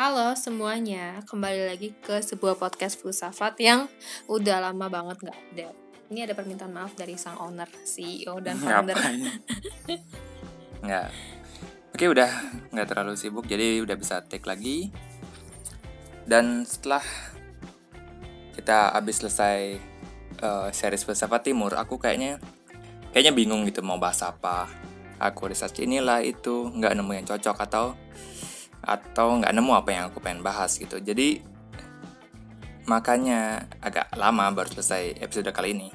Halo semuanya, kembali lagi ke sebuah podcast filsafat yang udah lama banget nggak ada. Ini ada permintaan maaf dari sang owner, CEO dan founder. Nggak. Oke udah nggak terlalu sibuk jadi udah bisa take lagi. Dan setelah kita habis selesai uh, series filsafat timur, aku kayaknya kayaknya bingung gitu mau bahas apa. Aku research inilah itu nggak nemu yang cocok atau atau nggak nemu apa yang aku pengen bahas gitu. Jadi makanya agak lama baru selesai episode kali ini.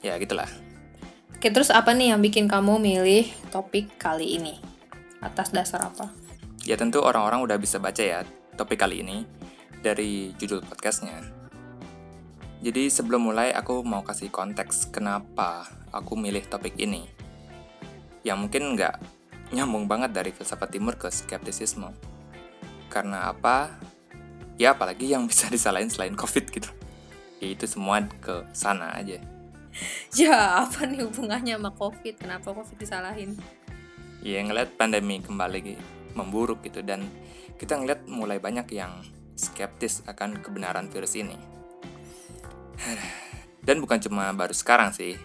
Ya gitulah. Oke, terus apa nih yang bikin kamu milih topik kali ini? Atas dasar apa? Ya tentu orang-orang udah bisa baca ya topik kali ini dari judul podcastnya. Jadi sebelum mulai aku mau kasih konteks kenapa aku milih topik ini. Yang mungkin nggak nyambung banget dari filsafat timur ke skeptisisme. Karena apa? Ya apalagi yang bisa disalahin selain covid gitu. Ya itu semua ke sana aja. Ya, apa nih hubungannya sama COVID? Kenapa COVID disalahin? Ya ngeliat pandemi kembali memburuk gitu dan kita ngeliat mulai banyak yang skeptis akan kebenaran virus ini. Dan bukan cuma baru sekarang sih.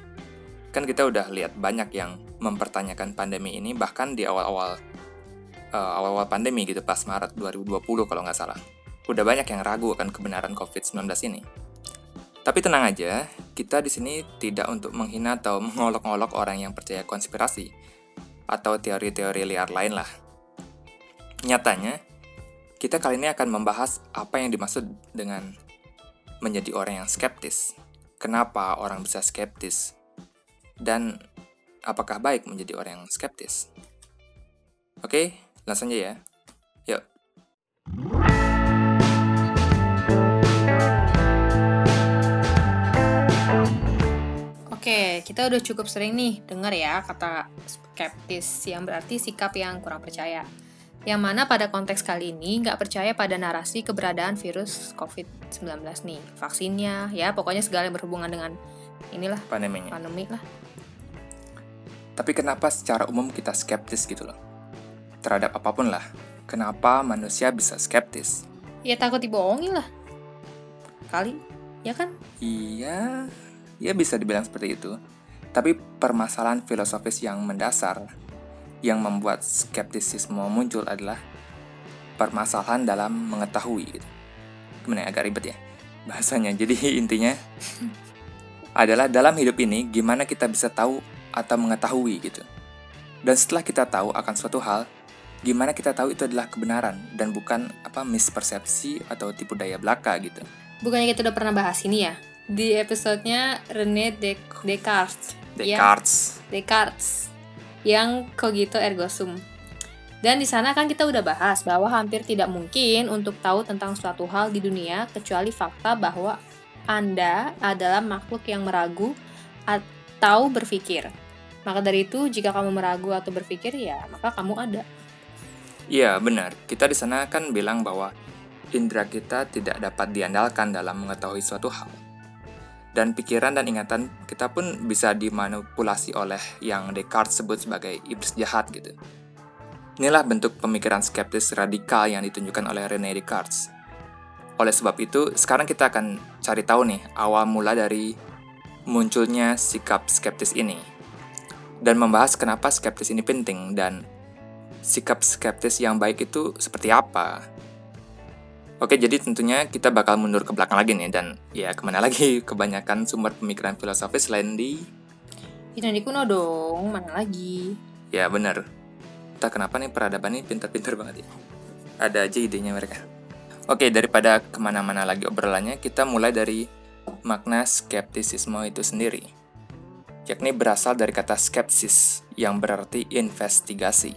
Kan kita udah lihat banyak yang mempertanyakan pandemi ini bahkan di awal-awal uh, awal-awal pandemi gitu pas Maret 2020 kalau nggak salah. Udah banyak yang ragu akan kebenaran COVID-19 ini. Tapi tenang aja, kita di sini tidak untuk menghina atau mengolok-olok orang yang percaya konspirasi atau teori-teori liar lain lah. Nyatanya, kita kali ini akan membahas apa yang dimaksud dengan menjadi orang yang skeptis. Kenapa orang bisa skeptis? Dan apakah baik menjadi orang yang skeptis? Oke, langsung aja ya. Yuk. Oke, kita udah cukup sering nih dengar ya kata skeptis yang berarti sikap yang kurang percaya. Yang mana pada konteks kali ini nggak percaya pada narasi keberadaan virus COVID-19 nih, vaksinnya, ya pokoknya segala yang berhubungan dengan inilah Pandeminya. pandemi lah. Tapi kenapa secara umum kita skeptis gitu loh? Terhadap apa pun lah. Kenapa manusia bisa skeptis? Ya takut dibohongi lah. Kali, ya kan? Iya, ya bisa dibilang seperti itu. Tapi permasalahan filosofis yang mendasar yang membuat skeptisisme muncul adalah permasalahan dalam mengetahui gitu. Gimana ya, agak ribet ya bahasanya. Jadi intinya adalah dalam hidup ini gimana kita bisa tahu atau mengetahui gitu. Dan setelah kita tahu akan suatu hal, gimana kita tahu itu adalah kebenaran dan bukan apa mispersepsi atau tipu daya belaka gitu. Bukannya kita udah pernah bahas ini ya? Di episodenya René Des- Descartes. Yang- Descartes. Descartes yang cogito ergo sum. Dan di sana kan kita udah bahas bahwa hampir tidak mungkin untuk tahu tentang suatu hal di dunia kecuali fakta bahwa Anda adalah makhluk yang meragu atau berpikir. Maka dari itu, jika kamu meragu atau berpikir, ya maka kamu ada. Iya, benar. Kita di sana kan bilang bahwa indera kita tidak dapat diandalkan dalam mengetahui suatu hal. Dan pikiran dan ingatan kita pun bisa dimanipulasi oleh yang Descartes sebut sebagai iblis jahat gitu. Inilah bentuk pemikiran skeptis radikal yang ditunjukkan oleh René Descartes. Oleh sebab itu, sekarang kita akan cari tahu nih awal mula dari munculnya sikap skeptis ini. Dan membahas kenapa skeptis ini penting dan sikap skeptis yang baik itu seperti apa. Oke, jadi tentunya kita bakal mundur ke belakang lagi nih dan ya ke mana lagi kebanyakan sumber pemikiran filosofis selain di Yunani kuno dong, mana lagi? ya bener. Entah kenapa nih peradaban ini pintar-pintar banget ya. Ada aja idenya mereka. Oke, daripada ke mana-mana lagi obrolannya, kita mulai dari makna skeptisisme itu sendiri. Yakni berasal dari kata skepsis, yang berarti investigasi.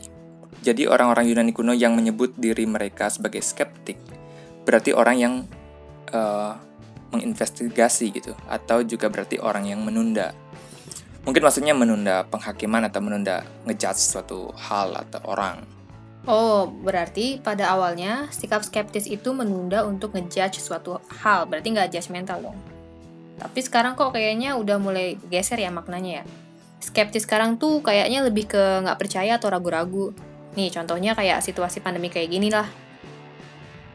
Jadi orang-orang Yunani kuno yang menyebut diri mereka sebagai skeptik, berarti orang yang eh, menginvestigasi gitu, atau juga berarti orang yang menunda. Mungkin maksudnya menunda penghakiman atau menunda ngejudge suatu hal atau orang. Oh, berarti pada awalnya sikap skeptis itu menunda untuk ngejudge suatu hal, berarti nggak judgmental dong. Tapi sekarang kok kayaknya udah mulai geser ya maknanya ya. Skeptis sekarang tuh kayaknya lebih ke nggak percaya atau ragu-ragu. Nih contohnya kayak situasi pandemi kayak gini lah.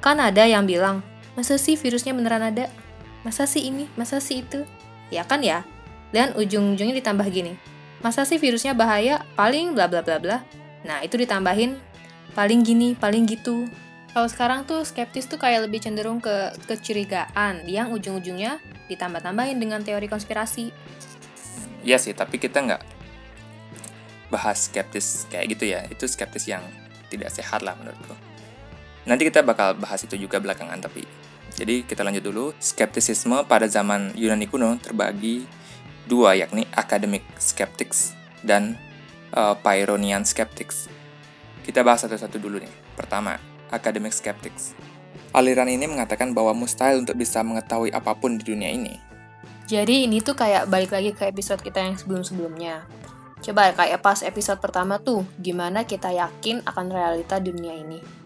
Kan ada yang bilang, masa sih virusnya beneran ada? Masa sih ini? Masa sih itu? Ya kan ya? Dan ujung-ujungnya ditambah gini, masa sih virusnya bahaya? Paling bla bla bla bla. Nah, itu ditambahin paling gini, paling gitu. Kalau sekarang tuh skeptis tuh kayak lebih cenderung ke kecurigaan yang ujung-ujungnya ditambah-tambahin dengan teori konspirasi. Iya sih, tapi kita nggak bahas skeptis kayak gitu ya. Itu skeptis yang tidak sehat lah menurutku. Nanti kita bakal bahas itu juga belakangan tapi jadi kita lanjut dulu. Skeptisisme pada zaman Yunani kuno terbagi dua yakni academic skeptics dan uh, Pyrrhonian skeptics. Kita bahas satu-satu dulu nih. Pertama, academic skeptics. Aliran ini mengatakan bahwa mustahil untuk bisa mengetahui apa pun di dunia ini. Jadi ini tuh kayak balik lagi ke episode kita yang sebelum-sebelumnya. Coba kayak pas episode pertama tuh, gimana kita yakin akan realita dunia ini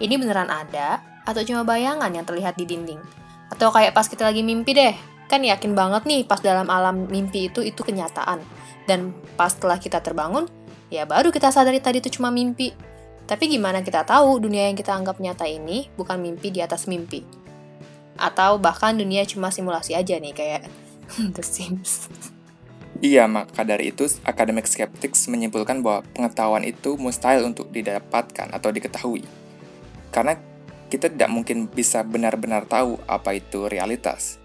ini beneran ada atau cuma bayangan yang terlihat di dinding? Atau kayak pas kita lagi mimpi deh, kan yakin banget nih pas dalam alam mimpi itu itu kenyataan. Dan pas setelah kita terbangun, ya baru kita sadari tadi itu cuma mimpi. Tapi gimana kita tahu dunia yang kita anggap nyata ini bukan mimpi di atas mimpi? Atau bahkan dunia cuma simulasi aja nih kayak The Sims. Iya, maka dari itu akademik skeptics menyimpulkan bahwa pengetahuan itu mustahil untuk didapatkan atau diketahui karena kita tidak mungkin bisa benar-benar tahu apa itu realitas.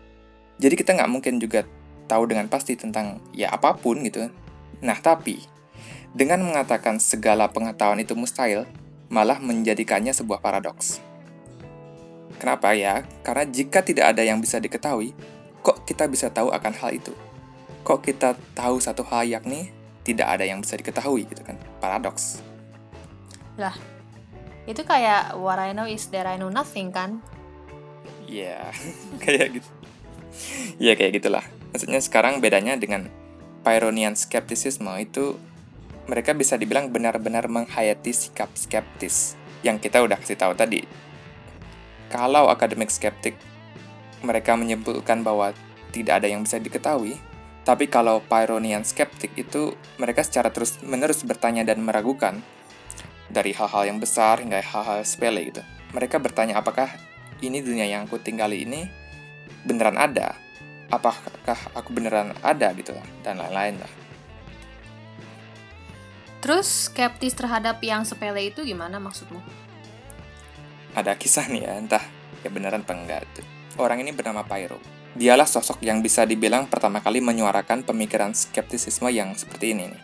Jadi kita nggak mungkin juga tahu dengan pasti tentang ya apa pun gitu. Nah tapi, dengan mengatakan segala pengetahuan itu mustahil, malah menjadikannya sebuah paradoks. Kenapa ya? Karena jika tidak ada yang bisa diketahui, kok kita bisa tahu akan hal itu? Kok kita tahu satu hal yakni tidak ada yang bisa diketahui gitu kan? Paradoks. Lah, itu kayak what I know is that I know nothing kan Iya, yeah, kayak gitu. Iya kayak gitulah. Maksudnya sekarang bedanya dengan Pyrrhonian skepticism itu mereka bisa dibilang benar-benar menghayati sikap skeptis yang kita udah kasih tahu tadi. Kalau akademik skeptik mereka menyimpulkan bahwa tidak ada yang bisa diketahui, tapi kalau Pyrrhonian skeptik itu mereka secara terus-menerus bertanya dan meragukan dari hal-hal yang besar hingga hal-hal sepele gitu. Mereka bertanya apakah ini dunia yang aku tinggali ini beneran ada? Apakah aku beneran ada gitu lah dan lain-lain lah. Terus skeptis terhadap yang sepele itu gimana maksudmu? Ada kisah nih ya, entah ya beneran apa enggak tuh. Orang ini bernama Pyro. Dialah sosok yang bisa dibilang pertama kali menyuarakan pemikiran skeptisisme yang seperti ini nih.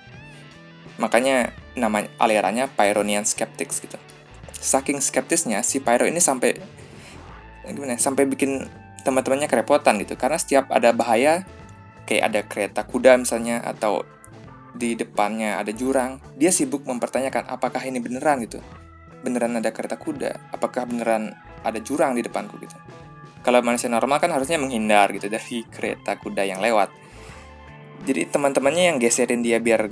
Makanya nama alirannya Pyrrhonian Skeptics gitu. Saking skeptisnya si Pyro ini sampai gimana ya, sampai bikin teman-temannya kerepotan gitu karena setiap ada bahaya kayak ada kereta kuda misalnya atau di depannya ada jurang, dia sibuk mempertanyakan apakah ini beneran gitu. Beneran ada kereta kuda, apakah beneran ada jurang di depanku gitu. Kalau manusia normal kan harusnya menghindar gitu dari kereta kuda yang lewat. Jadi teman-temannya yang geserin dia biar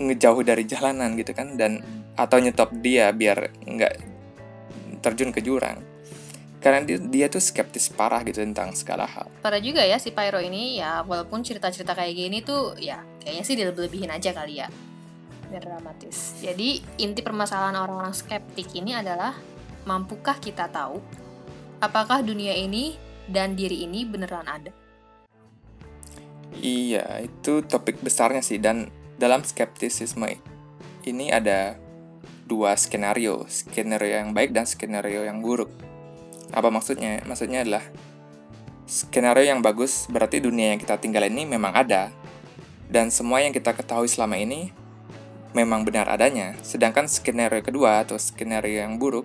ngejauh dari jalanan gitu kan dan atau nyetop dia biar nggak terjun ke jurang karena dia, dia tuh skeptis parah gitu tentang segala hal. Parah juga ya si Pyro ini ya walaupun cerita-cerita kayak gini tuh ya kayaknya sih dilebih-lebihin aja kali ya. Biar dramatis. Jadi inti permasalahan orang-orang skeptik ini adalah mampukah kita tahu apakah dunia ini dan diri ini beneran ada? Iya, itu topik besarnya sih dan dalam skeptisisme ini ada dua skenario, skenario yang baik dan skenario yang buruk. Apa maksudnya? Maksudnya adalah skenario yang bagus berarti dunia yang kita tinggal ini memang ada dan semua yang kita ketahui selama ini memang benar adanya. Sedangkan skenario kedua atau skenario yang buruk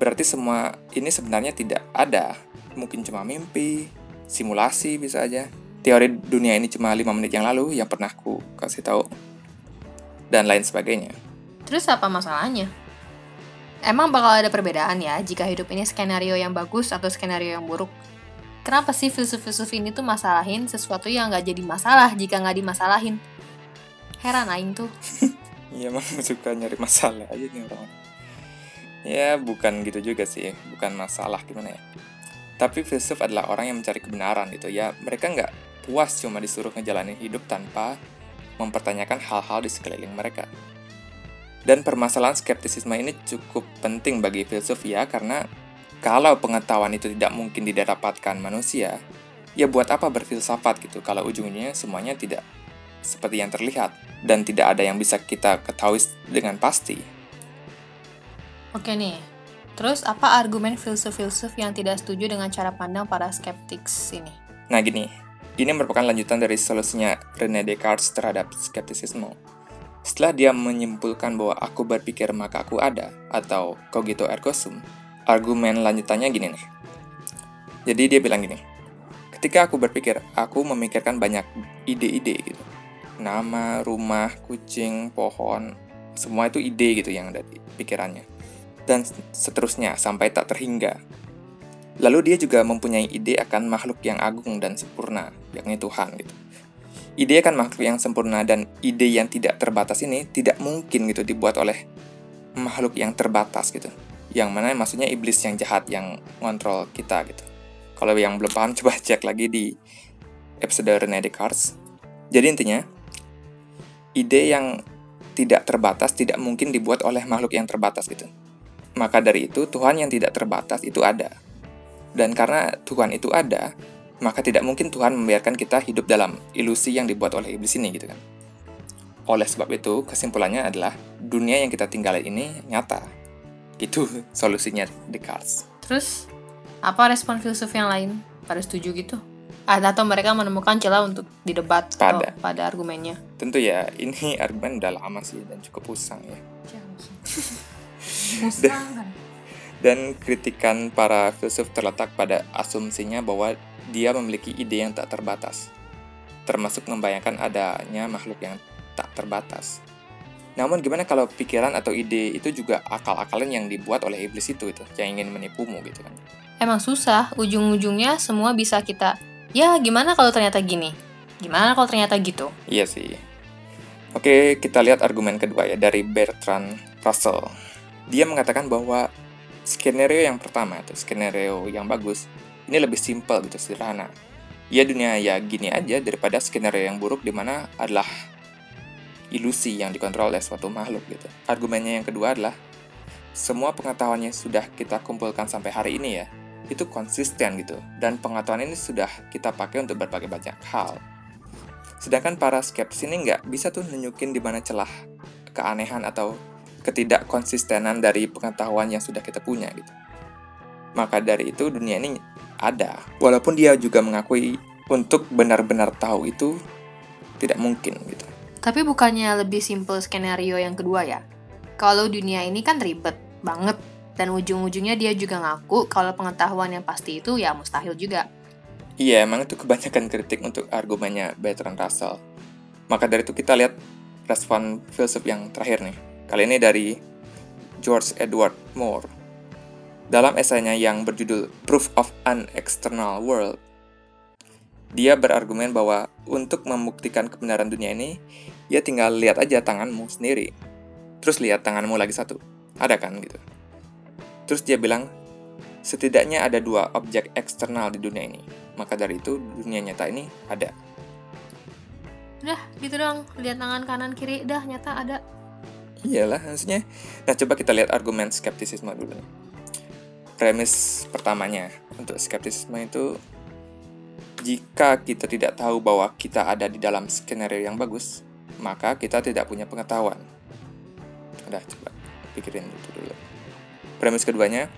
berarti semua ini sebenarnya tidak ada. Mungkin cuma mimpi, simulasi bisa aja teori dunia ini cuma 5 menit yang lalu yang pernah aku kasih tahu dan lain sebagainya. Terus apa masalahnya? Emang bakal ada perbedaan ya jika hidup ini skenario yang bagus atau skenario yang buruk? Kenapa sih filsuf-filsuf ini tuh masalahin sesuatu yang nggak jadi masalah jika nggak dimasalahin? Heran aing tuh. Iya emang suka nyari masalah aja nih orang. Ya bukan gitu juga sih, bukan masalah gimana ya. Tapi filsuf adalah orang yang mencari kebenaran gitu ya. Mereka nggak puas cuma disuruh ngejalanin hidup tanpa mempertanyakan hal-hal di sekeliling mereka. Dan permasalahan skeptisisme ini cukup penting bagi filsuf ya karena kalau pengetahuan itu tidak mungkin didapatkan manusia, ya buat apa berfilsafat gitu kalau ujungnya semuanya tidak seperti yang terlihat dan tidak ada yang bisa kita ketahui dengan pasti. Oke nih, terus apa argumen filsuf-filsuf yang tidak setuju dengan cara pandang para skeptics ini? Nah gini, ini merupakan lanjutan dari solusinya René Descartes terhadap skeptisisme. Setelah dia menyimpulkan bahwa aku berpikir maka aku ada, atau cogito ergo sum, argumen lanjutannya gini nih. Jadi dia bilang gini, ketika aku berpikir, aku memikirkan banyak ide-ide gitu. Nama, rumah, kucing, pohon, semua itu ide gitu yang ada di pikirannya. Dan seterusnya sampai tak terhingga. Lalu dia juga mempunyai ide akan makhluk yang agung dan sempurna, yakni Tuhan gitu. Ide akan makhluk yang sempurna dan ide yang tidak terbatas ini tidak mungkin gitu dibuat oleh makhluk yang terbatas gitu yang mana maksudnya iblis yang jahat yang ngontrol kita gitu. Kalau yang belum paham coba cek lagi di episode Rene Descartes. Jadi intinya ide yang tidak terbatas tidak mungkin dibuat oleh makhluk yang terbatas gitu. Maka dari itu Tuhan yang tidak terbatas itu ada. Dan karena Tuhan itu ada, maka tidak mungkin Tuhan membiarkan kita hidup dalam ilusi yang dibuat oleh iblis ini gitu kan. Oleh sebab itu, kesimpulannya adalah dunia yang kita tinggali ini nyata, itu solusinya Descartes. Terus, apa respon filsuf yang lain? Pada setuju gitu? Atau mereka menemukan celah untuk didebat pada, pada argumennya? Tentu ya, ini argumen udah lama sih dan cukup usang ya. dan, dan kritikan para filsuf terletak pada asumsinya bahwa dia memiliki ide yang tak terbatas, termasuk membayangkan adanya makhluk yang tak terbatas. Namun gimana kalau pikiran atau ide itu juga akal-akalan yang dibuat oleh iblis itu itu yang ingin menipumu gitu kan. Emang susah, ujung-ujungnya semua bisa kita ya gimana kalau ternyata gini? Gimana kalau ternyata gitu? Iya sih. Oke, kita lihat argumen kedua ya dari Bertrand Russell. Dia mengatakan bahwa skenario yang pertama itu skenario yang bagus ini lebih simpel gitu sederhana. Ya dunia ya gini aja daripada skenario yang buruk di mana adalah ilusi yang dikontrol oleh suatu makhluk gitu. Argumennya yang kedua adalah semua pengetahuan yang sudah kita kumpulkan sampai hari ini ya, itu konsisten gitu. Dan pengetahuan ini sudah kita pakai untuk berbagai banyak hal. Sedangkan para skeptis ini nggak bisa tuh nunjukin di mana celah keanehan atau ketidakkonsistenan dari pengetahuan yang sudah kita punya gitu. Maka dari itu dunia ini ada. Walaupun dia juga mengakui untuk benar-benar tahu itu tidak mungkin gitu. Tapi bukannya lebih simple skenario yang kedua ya? Kalau dunia ini kan ribet banget, dan ujung-ujungnya dia juga ngaku kalau pengetahuan yang pasti itu ya mustahil juga. Iya, emang itu kebanyakan kritik untuk argumennya Bertrand Russell. Maka dari itu kita lihat respon filsuf yang terakhir nih. Kali ini dari George Edward Moore. Dalam esainya yang berjudul Proof of an External World, dia berargumen bahwa untuk membuktikan kebenaran dunia ini, ya tinggal lihat aja tanganmu sendiri. Terus lihat tanganmu lagi satu. Ada kan gitu. Terus dia bilang, setidaknya ada dua objek eksternal di dunia ini. Maka dari itu, dunia nyata ini ada. Udah, gitu dong. Lihat tangan kanan kiri, dah nyata ada. Iyalah, maksudnya. Nah, coba kita lihat argumen skeptisisme dulu. Premis pertamanya untuk skeptisisme itu jika kita tidak tahu bahwa kita ada di dalam skenario yang bagus, maka kita tidak punya pengetahuan. Udah, coba pikirin itu dulu. Premis keduanya,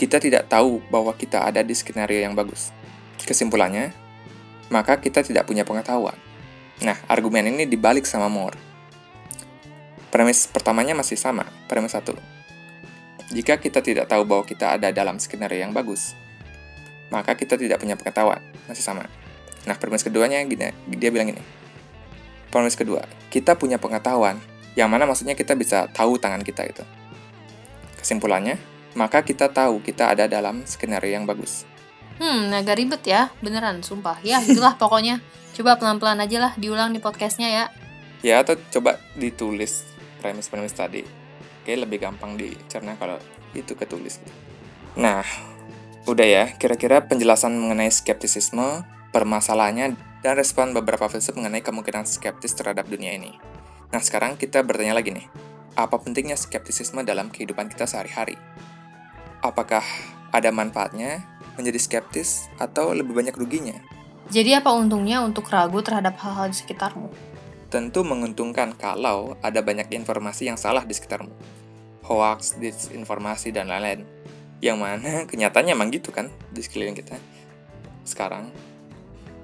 kita tidak tahu bahwa kita ada di skenario yang bagus. Kesimpulannya, maka kita tidak punya pengetahuan. Nah, argumen ini dibalik sama Moore. Premis pertamanya masih sama, premis satu. Jika kita tidak tahu bahwa kita ada dalam skenario yang bagus, maka kita tidak punya pengetahuan, masih sama. Nah, premis keduanya gini, dia bilang gini, Premis kedua, kita punya pengetahuan, yang mana maksudnya kita bisa tahu tangan kita itu. Kesimpulannya, maka kita tahu kita ada dalam skenario yang bagus. Hmm, agak ribet ya, beneran, sumpah. Ya, itulah pokoknya. Coba pelan-pelan aja lah diulang di podcastnya ya. Ya, atau coba ditulis premis-premis tadi. Oke, lebih gampang dicerna kalau itu ketulis. Nah, udah ya, kira-kira penjelasan mengenai skeptisisme, permasalahannya, dan respon beberapa filsuf mengenai kemungkinan skeptis terhadap dunia ini. Nah, sekarang kita bertanya lagi nih, apa pentingnya skeptisisme dalam kehidupan kita sehari-hari? Apakah ada manfaatnya menjadi skeptis atau lebih banyak ruginya? Jadi apa untungnya untuk ragu terhadap hal-hal di sekitarmu? Tentu menguntungkan kalau ada banyak informasi yang salah di sekitarmu. Hoax, disinformasi, dan lain-lain. Yang mana kenyataannya emang gitu kan di sekeliling kita sekarang.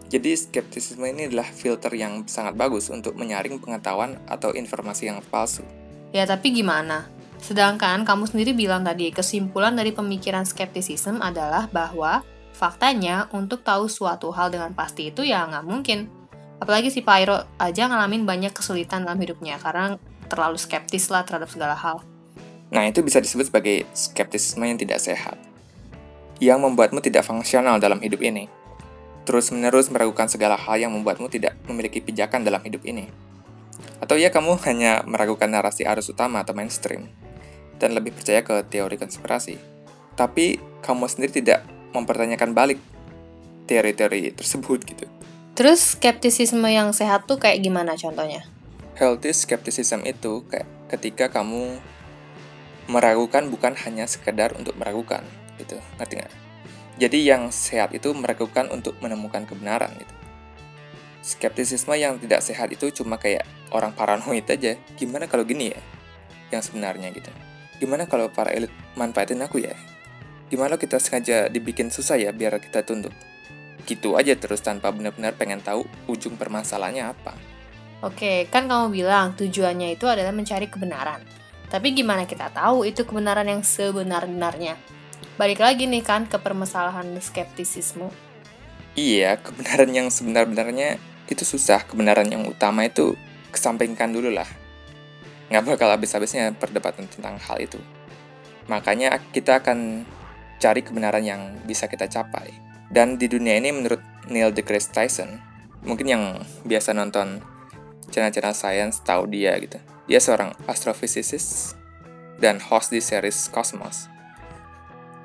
Jadi skeptisisme ini adalah filter yang sangat bagus untuk menyaring pengetahuan atau informasi yang palsu. Ya tapi gimana? Sedangkan kamu sendiri bilang tadi, kesimpulan dari pemikiran skeptisisme adalah bahwa faktanya untuk tahu suatu hal dengan pasti itu ya nggak mungkin. Apalagi si Pyro aja ngalamin banyak kesulitan dalam hidupnya karena terlalu skeptis lah terhadap segala hal. Nah itu bisa disebut sebagai skeptisisme yang tidak sehat. Yang membuatmu tidak fungsional dalam hidup ini terus-menerus meragukan segala hal yang membuatmu tidak memiliki pijakan dalam hidup ini. Atau ya kamu hanya meragukan narasi arus utama atau mainstream, dan lebih percaya ke teori konspirasi. Tapi kamu sendiri tidak mempertanyakan balik teori-teori tersebut gitu. Terus skeptisisme yang sehat tuh kayak gimana contohnya? Healthy skepticism itu kayak ketika kamu meragukan bukan hanya sekedar untuk meragukan gitu, ngerti nggak? Jadi yang sehat itu meragukan untuk menemukan kebenaran gitu. Skeptisisme yang tidak sehat itu cuma kayak orang paranoid aja. Gimana kalau gini ya? Yang sebenarnya gitu. Gimana kalau para elit manfaatin aku ya? Gimana kita sengaja dibikin susah ya biar kita tunduk? Gitu aja terus tanpa benar-benar pengen tahu ujung permasalahannya apa. Oke, kan kamu bilang tujuannya itu adalah mencari kebenaran. Tapi gimana kita tahu itu kebenaran yang sebenar-benarnya? balik lagi nih kan ke permasalahan skeptisisme. Iya, kebenaran yang sebenar-benarnya itu susah. Kebenaran yang utama itu kesampingkan dulu lah. Nggak bakal habis-habisnya perdebatan tentang hal itu. Makanya kita akan cari kebenaran yang bisa kita capai. Dan di dunia ini menurut Neil deGrasse Tyson, mungkin yang biasa nonton channel-channel science tahu dia gitu. Dia seorang astrophysicist dan host di series Cosmos.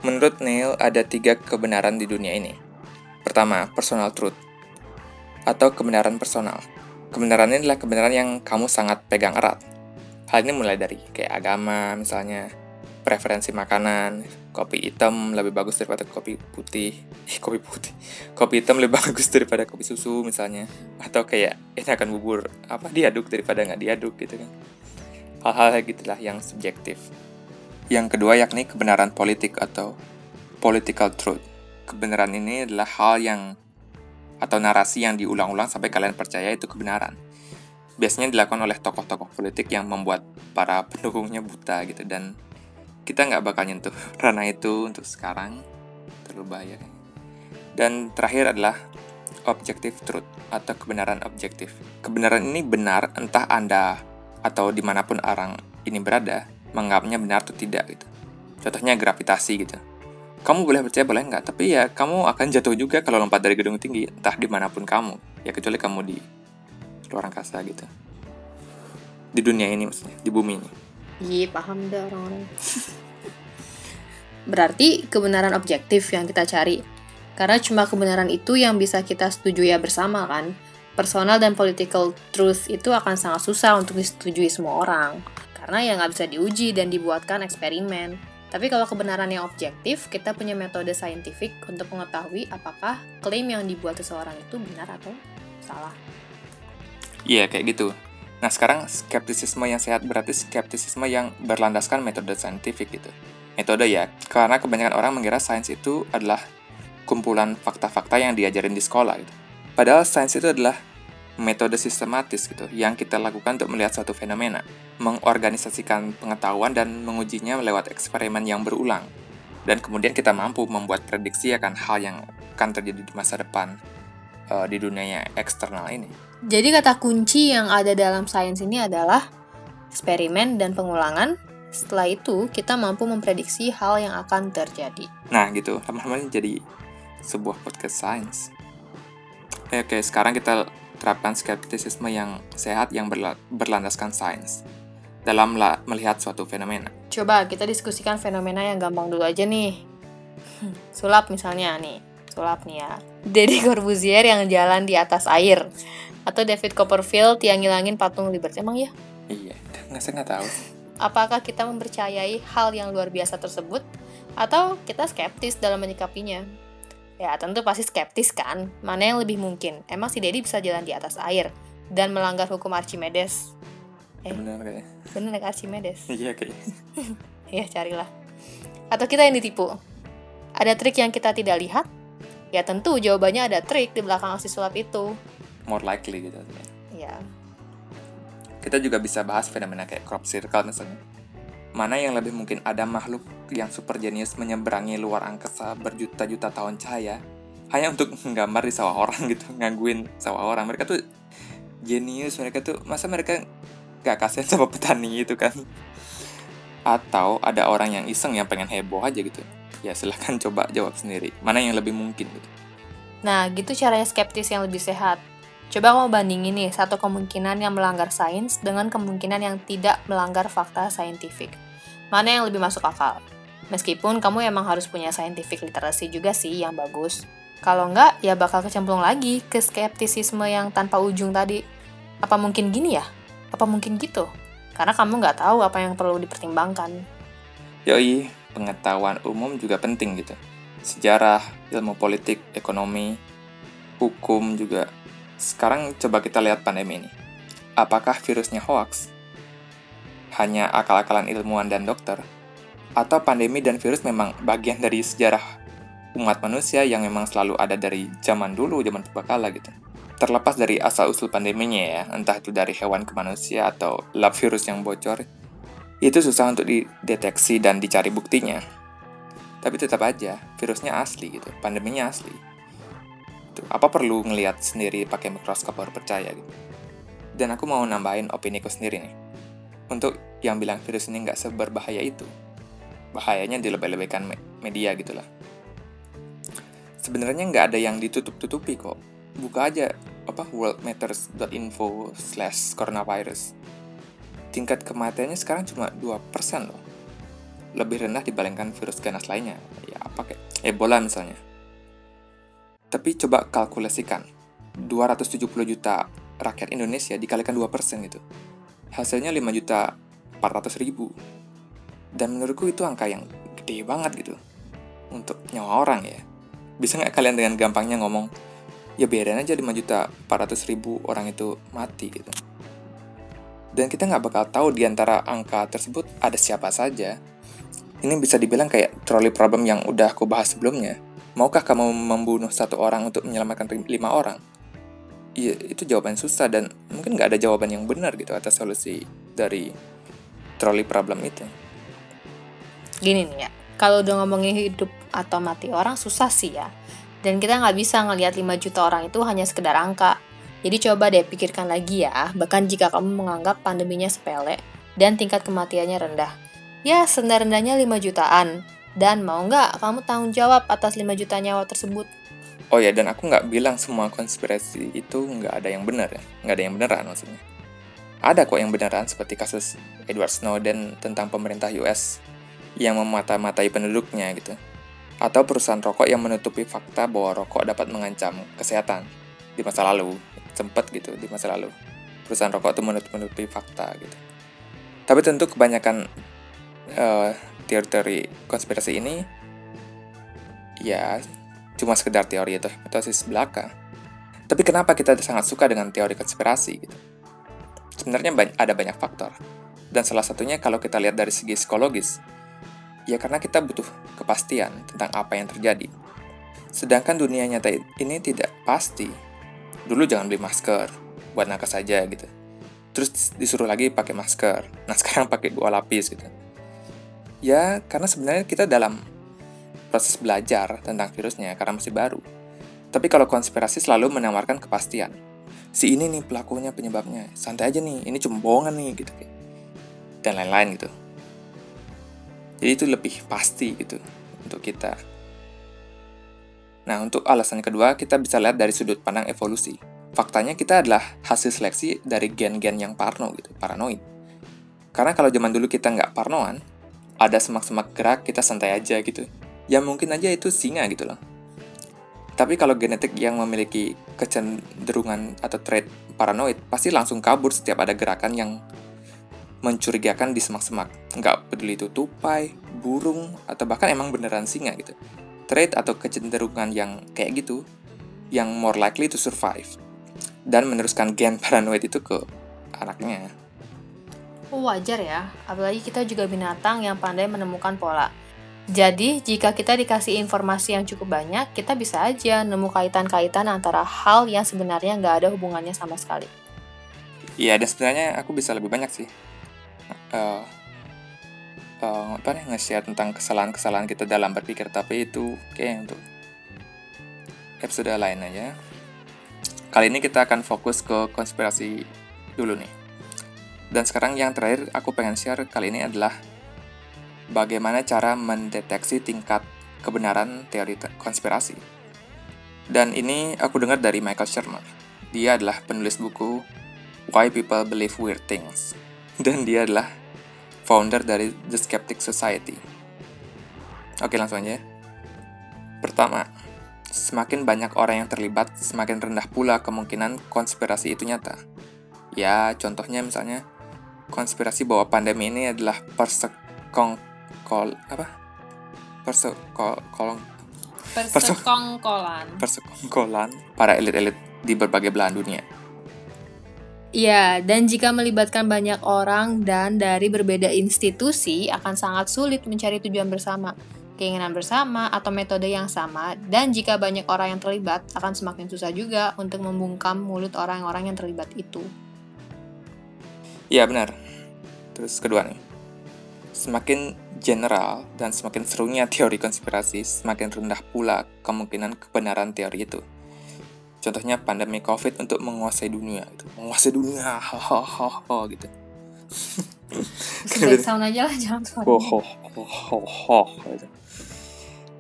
Menurut Neil, ada tiga kebenaran di dunia ini. Pertama, personal truth, atau kebenaran personal. Kebenaran ini adalah kebenaran yang kamu sangat pegang erat. Hal ini mulai dari kayak agama, misalnya preferensi makanan, kopi hitam lebih bagus daripada kopi putih, eh, kopi putih, kopi hitam lebih bagus daripada kopi susu misalnya, atau kayak ini akan bubur apa diaduk daripada nggak diaduk gitu kan. Hal-hal gitulah yang subjektif. Yang kedua yakni kebenaran politik atau political truth. Kebenaran ini adalah hal yang atau narasi yang diulang-ulang sampai kalian percaya itu kebenaran. Biasanya dilakukan oleh tokoh-tokoh politik yang membuat para pendukungnya buta gitu dan kita nggak bakal nyentuh ranah itu untuk sekarang terlalu bahaya. Dan terakhir adalah objective truth atau kebenaran objektif. Kebenaran ini benar entah Anda atau di mana pun orang ini berada, menganggapnya benar atau tidak gitu. Contohnya gravitasi gitu. Kamu boleh percaya boleh nggak, tapi ya kamu akan jatuh juga kalau lompat dari gedung tinggi, entah di mana pun kamu. Ya kecuali kamu di luar angkasa gitu. Di dunia ini maksudnya, di bumi ini. Iya, paham deh orang-orang. Berarti kebenaran objektif yang kita cari. Karena cuma kebenaran itu yang bisa kita setujui ya bersama kan. Personal dan political truth itu akan sangat susah untuk disetujui semua orang karena ya nggak bisa diuji dan dibuatkan eksperimen. Tapi kalau kebenaran yang objektif, kita punya metode saintifik untuk mengetahui apakah klaim yang dibuat seseorang itu benar atau salah. Iya, kayak gitu. Nah, sekarang skeptisisme yang sehat berarti skeptisisme yang berlandaskan metode saintifik gitu. Metode ya, karena kebanyakan orang mengira sains itu adalah kumpulan fakta-fakta yang diajarin di sekolah gitu. Padahal sains itu adalah metode sistematis gitu yang kita lakukan untuk melihat suatu fenomena, mengorganisasikan pengetahuan dan mengujinya lewat eksperimen yang berulang. Dan kemudian kita mampu membuat prediksi akan hal yang akan terjadi di masa depan uh, di dunia eksternal ini. Jadi kata kunci yang ada dalam sains ini adalah eksperimen dan pengulangan. Setelah itu, kita mampu memprediksi hal yang akan terjadi. Nah, gitu. Teman-teman jadi sebuah podcast sains. Oke, sekarang kita terapkan skeptisisme yang sehat yang berla berlandaskan sains dalam melihat suatu fenomena. Coba kita diskusikan fenomena yang gampang dulu aja nih. Hmm, sulap misalnya nih, sulap nih ya. Deddy Corbuzier yang jalan di atas air. Atau David Copperfield yang ngilangin patung Liberty. Emang ya? Iya, nggak saya nggak tahu. Apakah kita mempercayai hal yang luar biasa tersebut? Atau kita skeptis dalam menyikapinya? Ya, tentu pasti skeptis kan. Mana yang lebih mungkin? Emang si Dedi bisa jalan di atas air dan melanggar hukum Archimedes? Eh, bener kayaknya. Bener kayak Archimedes? Iya kayaknya. ya, carilah. Atau kita yang ditipu? Ada trik yang kita tidak lihat? Ya tentu jawabannya ada trik di belakang aksi sulap itu. More likely gitu. Ya. Kita juga bisa bahas fenomena kayak crop circle misalnya. Mana yang lebih mungkin ada makhluk yang super jenius menyeberangi luar angkasa berjuta-juta tahun cahaya hanya untuk menggambar di sawah orang gitu, ngangguin sawah orang. Mereka tuh jenius, mereka tuh masa mereka gak kasihan sama petani itu kan? Atau ada orang yang iseng yang pengen heboh aja gitu ya silahkan coba jawab sendiri. Mana yang lebih mungkin gitu? Nah gitu caranya skeptis yang lebih sehat. Coba kamu bandingin nih satu kemungkinan yang melanggar sains dengan kemungkinan yang tidak melanggar fakta saintifik. Mana yang lebih masuk akal? Meskipun kamu emang harus punya scientific literasi juga sih yang bagus. Kalau enggak ya bakal kecemplung lagi ke skeptisisme yang tanpa ujung tadi. Apa mungkin gini ya? Apa mungkin gitu? Karena kamu nggak tahu apa yang perlu dipertimbangkan. Yoi pengetahuan umum juga penting gitu. Sejarah, ilmu politik, ekonomi, hukum juga. Sekarang coba kita lihat pandemi ini. Apakah virusnya hoax? Hanya akal-akalan ilmuwan dan dokter? Atau pandemi dan virus memang bagian dari sejarah umat manusia yang memang selalu ada dari zaman dulu, zaman purbakala gitu. Terlepas dari asal-usul pandeminya ya, entah itu dari hewan ke manusia atau lab virus yang bocor, itu susah untuk dideteksi dan dicari buktinya. Tapi tetap aja, virusnya asli gitu, pandeminya asli. Tuh, apa perlu ngelihat sendiri pakai mikroskop baru percaya gitu. Dan aku mau nambahin opini ku sendiri nih. Untuk yang bilang virus ini nggak seberbahaya itu. Bahayanya dilebih-lebihkan media gitu lah. Sebenarnya nggak ada yang ditutup-tutupi kok. Buka aja apa worldmatters.info slash coronavirus tingkat kematiannya sekarang cuma 2% loh. Lebih rendah dibandingkan virus ganas lainnya. Ya apa kayak Ebola misalnya. Tapi coba kalkulasikan. 270 juta rakyat Indonesia dikalikan 2% gitu. Hasilnya 5 juta 400 ribu. Dan menurutku itu angka yang gede banget gitu. Untuk nyawa orang ya. Bisa nggak kalian dengan gampangnya ngomong, ya biarin aja 5 juta 400 ribu orang itu mati gitu. Dan kita nggak bakal tahu di antara angka tersebut ada siapa saja. Ini bisa dibilang kayak trolley problem yang udah aku bahas sebelumnya. Maukah kamu membunuh satu orang untuk menyelamatkan lima orang? Iya, itu jawaban susah dan mungkin nggak ada jawaban yang benar gitu atas solusi dari trolley problem itu. Gini nih ya, kalau udah ngomongin hidup atau mati orang susah sih ya. Dan kita nggak bisa ngelihat 5 juta orang itu hanya sekedar angka. Jadi coba deh pikirkan lagi ya, bahkan jika kamu menganggap pandeminya sepele dan tingkat kematiannya rendah. Ya, serendah-rendahnya 5 jutaan. Dan mau nggak kamu tanggung jawab atas 5 juta nyawa tersebut? Oh ya, dan aku nggak bilang semua konspirasi itu nggak ada yang benar ya. Nggak ada yang beneran maksudnya. Ada kok yang beneran seperti kasus Edward Snowden tentang pemerintah US yang memata-matai penduduknya gitu. Atau perusahaan rokok yang menutupi fakta bahwa rokok dapat mengancam kesehatan di masa lalu sempat gitu di masa lalu. Perusahaan rokok itu menutupi fakta gitu. Tapi tentu kebanyakan eh, teori-teori konspirasi ini ya cuma sekedar teori atau hipotesis belaka. Tapi kenapa kita sangat suka dengan teori konspirasi gitu? Sebenarnya ada banyak faktor. Dan salah satunya kalau kita lihat dari segi psikologis ya karena kita butuh kepastian tentang apa yang terjadi. Sedangkan dunia nyata ini tidak pasti dulu jangan beli masker buat nakes saja gitu. Terus disuruh lagi pakai masker. Nah sekarang pakai dua lapis gitu. Ya karena sebenarnya kita dalam proses belajar tentang virusnya karena masih baru. Tapi kalau konspirasi selalu menawarkan kepastian. Si ini nih pelakunya penyebabnya. Santai aja nih ini cuma bohongan nih gitu. Dan lain-lain gitu. Jadi itu lebih pasti gitu untuk kita Nah, untuk alasan kedua, kita bisa lihat dari sudut pandang evolusi. Faktanya kita adalah hasil seleksi dari gen-gen yang parno gitu, paranoid. Karena kalau zaman dulu kita nggak parnoan, ada semak-semak gerak kita santai aja gitu. Ya mungkin aja itu singa gitu loh. Tapi kalau genetik yang memiliki kecenderungan atau trait paranoid, pasti langsung kabur setiap ada gerakan yang mencurigakan di semak-semak. Nggak peduli itu tupai, burung atau bahkan emang beneran singa gitu. Trait atau kecenderungan yang kayak gitu yang more likely to survive dan meneruskan gen paranoid itu ke anaknya. Oh, wajar ya, apalagi kita juga binatang yang pandai menemukan pola. Jadi, jika kita dikasih informasi yang cukup banyak, kita bisa aja nemu kaitan-kaitan antara hal yang sebenarnya nggak ada hubungannya sama sekali. Iya, dan sebenarnya aku bisa lebih banyak sih. Uh, uh, apa nih nge-share tentang kesalahan-kesalahan kita dalam berpikir, tapi itu kayak untuk episode lain aja. Kali ini kita akan fokus ke konspirasi dulu nih. Dan sekarang yang terakhir aku pengen share kali ini adalah bagaimana cara mendeteksi tingkat kebenaran teori konspirasi. Dan ini aku dengar dari Michael Shermer. Dia adalah penulis buku Why People Believe Weird Things. Dan dia adalah founder dari The Skeptic Society. Oke, langsung aja. Pertama, semakin banyak orang yang terlibat, semakin rendah pula kemungkinan konspirasi itu nyata. Ya, contohnya misalnya, konspirasi bahwa pandemi ini adalah persekongkol apa? Persekol persekongkolan. Persekongkolan para elit-elit di berbagai belahan dunia. Ya, dan jika melibatkan banyak orang dan dari berbeda institusi akan sangat sulit mencari tujuan bersama keinginan bersama, atau metode yang sama, dan jika banyak orang yang terlibat, akan semakin susah juga untuk membungkam mulut orang-orang yang terlibat itu. Iya benar. Terus kedua nih, semakin general dan semakin serunya teori konspirasi, semakin rendah pula kemungkinan kebenaran teori itu. Contohnya pandemi COVID untuk menguasai dunia, gitu. menguasai dunia, hahaha gitu. Sound aja lah, jangan suara. Ho, ho, ho, ho, gitu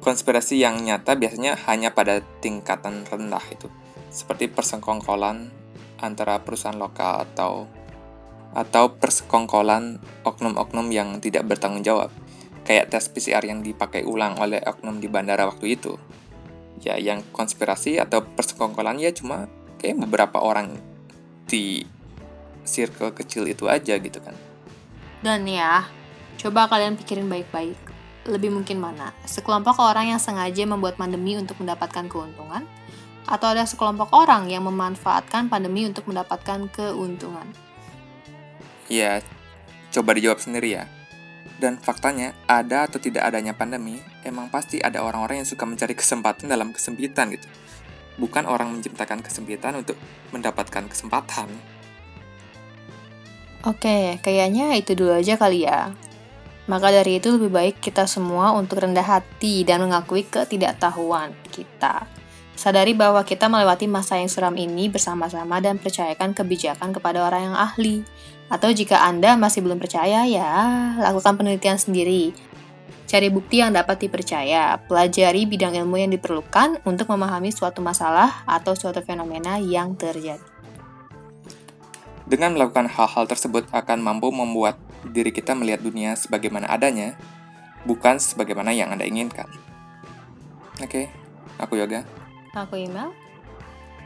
konspirasi yang nyata biasanya hanya pada tingkatan rendah itu, seperti persekongkolan antara perusahaan lokal atau atau persekongkolan oknum-oknum yang tidak bertanggung jawab, kayak tes PCR yang dipakai ulang oleh oknum di bandara waktu itu. Ya, yang konspirasi atau persekongkolan ya cuma kayak beberapa orang di circle kecil itu aja gitu kan. Dan ya, coba kalian pikirin baik-baik lebih mungkin mana? Sekelompok orang yang sengaja membuat pandemi untuk mendapatkan keuntungan, atau ada sekelompok orang yang memanfaatkan pandemi untuk mendapatkan keuntungan? Ya, coba dijawab sendiri ya. Dan faktanya, ada atau tidak adanya pandemi, emang pasti ada orang-orang yang suka mencari kesempatan dalam kesempitan gitu. Bukan orang menciptakan kesempitan untuk mendapatkan kesempatan. Oke, kayaknya itu dulu aja kali ya. Maka dari itu lebih baik kita semua untuk rendah hati dan mengakui ketidaktahuan kita. Sadari bahwa kita melewati masa yang suram ini bersama-sama dan percayakan kebijakan kepada orang yang ahli. Atau jika Anda masih belum percaya, ya lakukan penelitian sendiri. Cari bukti yang dapat dipercaya, pelajari bidang ilmu yang diperlukan untuk memahami suatu masalah atau suatu fenomena yang terjadi. Dengan melakukan hal-hal tersebut akan mampu membuat diri kita melihat dunia sebagaimana adanya, bukan sebagaimana yang Anda inginkan. Oke, okay, aku Yoga. Aku Email.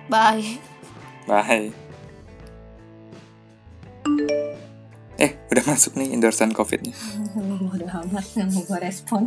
Bye. Bye. Eh, udah masuk nih endorsean COVID-nya. Udah amat, nggak mau gue respon.